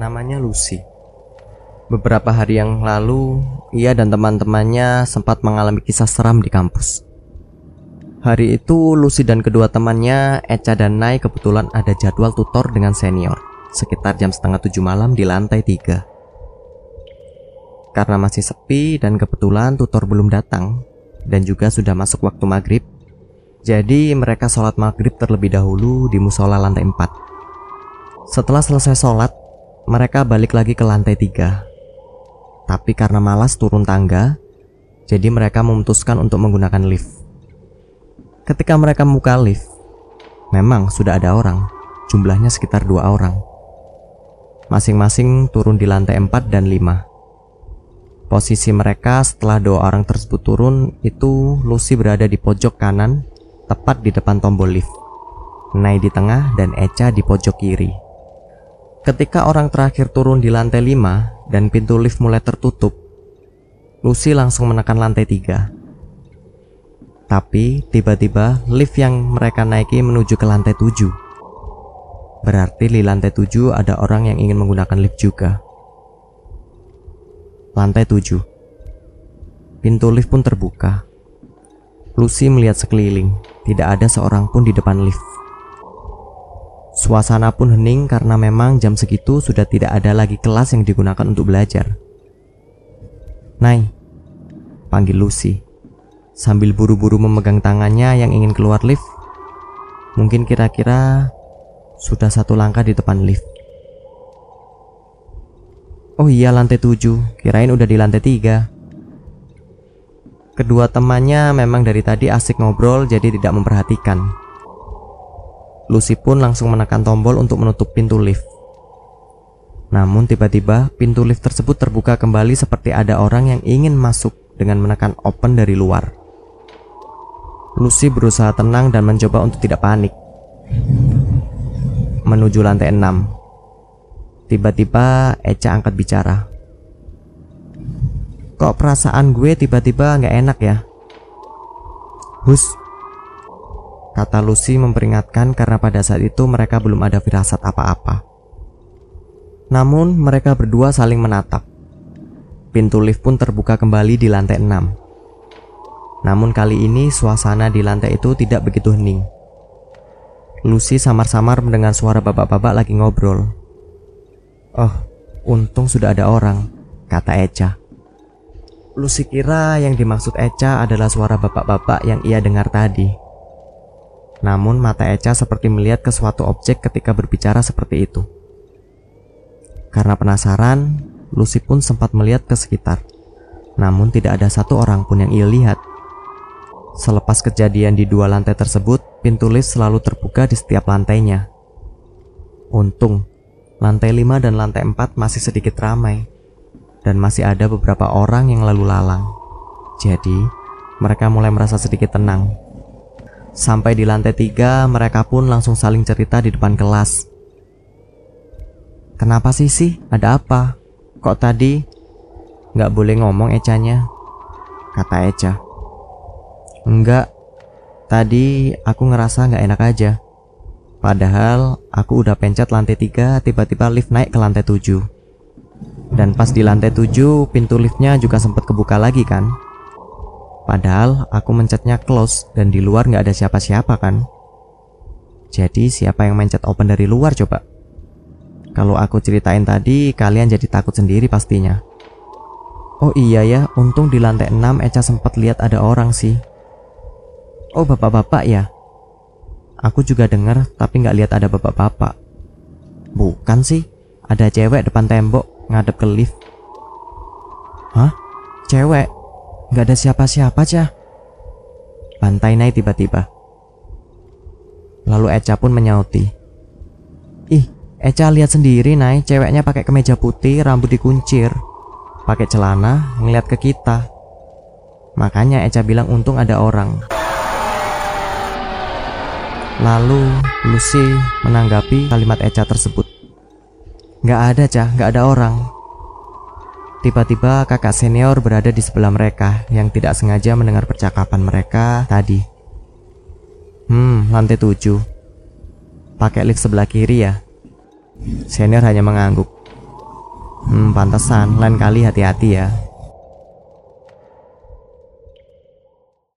Namanya Lucy. Beberapa hari yang lalu, ia dan teman-temannya sempat mengalami kisah seram di kampus. Hari itu, Lucy dan kedua temannya, Echa dan Nai kebetulan ada jadwal tutor dengan senior, sekitar jam setengah tujuh malam di lantai tiga. Karena masih sepi dan kebetulan tutor belum datang, dan juga sudah masuk waktu maghrib, jadi mereka sholat maghrib terlebih dahulu di musola lantai 4. Setelah selesai sholat, mereka balik lagi ke lantai 3 tapi karena malas turun tangga, jadi mereka memutuskan untuk menggunakan lift. Ketika mereka membuka lift, memang sudah ada orang, jumlahnya sekitar dua orang. Masing-masing turun di lantai 4 dan 5. Posisi mereka setelah dua orang tersebut turun itu Lucy berada di pojok kanan, tepat di depan tombol lift. Nai di tengah dan Echa di pojok kiri. Ketika orang terakhir turun di lantai 5, dan pintu lift mulai tertutup, Lucy langsung menekan lantai tiga. Tapi tiba-tiba lift yang mereka naiki menuju ke lantai tujuh. Berarti di lantai tujuh ada orang yang ingin menggunakan lift juga. Lantai tujuh. Pintu lift pun terbuka. Lucy melihat sekeliling, tidak ada seorang pun di depan lift. Suasana pun hening karena memang jam segitu sudah tidak ada lagi kelas yang digunakan untuk belajar. Nai, panggil Lucy. Sambil buru-buru memegang tangannya yang ingin keluar lift. Mungkin kira-kira sudah satu langkah di depan lift. Oh iya lantai tujuh, kirain udah di lantai tiga. Kedua temannya memang dari tadi asik ngobrol jadi tidak memperhatikan. Lucy pun langsung menekan tombol untuk menutup pintu lift. Namun tiba-tiba pintu lift tersebut terbuka kembali seperti ada orang yang ingin masuk dengan menekan open dari luar. Lucy berusaha tenang dan mencoba untuk tidak panik. Menuju lantai 6. Tiba-tiba Echa angkat bicara. Kok perasaan gue tiba-tiba nggak enak ya? Hus, Kata Lucy memperingatkan karena pada saat itu mereka belum ada firasat apa-apa. Namun mereka berdua saling menatap. Pintu lift pun terbuka kembali di lantai 6. Namun kali ini suasana di lantai itu tidak begitu hening. Lucy samar-samar mendengar suara bapak-bapak lagi ngobrol. Oh, untung sudah ada orang, kata Echa. Lucy kira yang dimaksud Echa adalah suara bapak-bapak yang ia dengar tadi. Namun mata Echa seperti melihat ke suatu objek ketika berbicara seperti itu. Karena penasaran, Lucy pun sempat melihat ke sekitar. Namun tidak ada satu orang pun yang ia lihat. Selepas kejadian di dua lantai tersebut, pintu lift selalu terbuka di setiap lantainya. Untung, lantai 5 dan lantai 4 masih sedikit ramai. Dan masih ada beberapa orang yang lalu lalang. Jadi, mereka mulai merasa sedikit tenang Sampai di lantai tiga, mereka pun langsung saling cerita di depan kelas. Kenapa sih sih? Ada apa? Kok tadi nggak boleh ngomong Ecanya? Kata Eca. Enggak, tadi aku ngerasa nggak enak aja. Padahal aku udah pencet lantai tiga, tiba-tiba lift naik ke lantai tujuh. Dan pas di lantai tujuh, pintu liftnya juga sempat kebuka lagi kan? Padahal aku mencetnya close dan di luar nggak ada siapa-siapa kan. Jadi siapa yang mencet open dari luar coba? Kalau aku ceritain tadi, kalian jadi takut sendiri pastinya. Oh iya ya, untung di lantai 6 Echa sempat lihat ada orang sih. Oh bapak-bapak ya? Aku juga dengar tapi nggak lihat ada bapak-bapak. Bukan sih, ada cewek depan tembok ngadep ke lift. Hah? Cewek? Gak ada siapa-siapa, Cah. Bantai Nai tiba-tiba. Lalu Echa pun menyauti. Ih, Echa lihat sendiri, Nai. Ceweknya pakai kemeja putih, rambut dikuncir. Pakai celana, ngeliat ke kita. Makanya Echa bilang untung ada orang. Lalu Lucy menanggapi kalimat Echa tersebut. Gak ada, Cah. Gak ada orang. Tiba-tiba kakak senior berada di sebelah mereka yang tidak sengaja mendengar percakapan mereka tadi. Hmm, lantai tujuh. Pakai lift sebelah kiri ya? Senior hanya mengangguk. Hmm, pantesan. Lain kali hati-hati ya.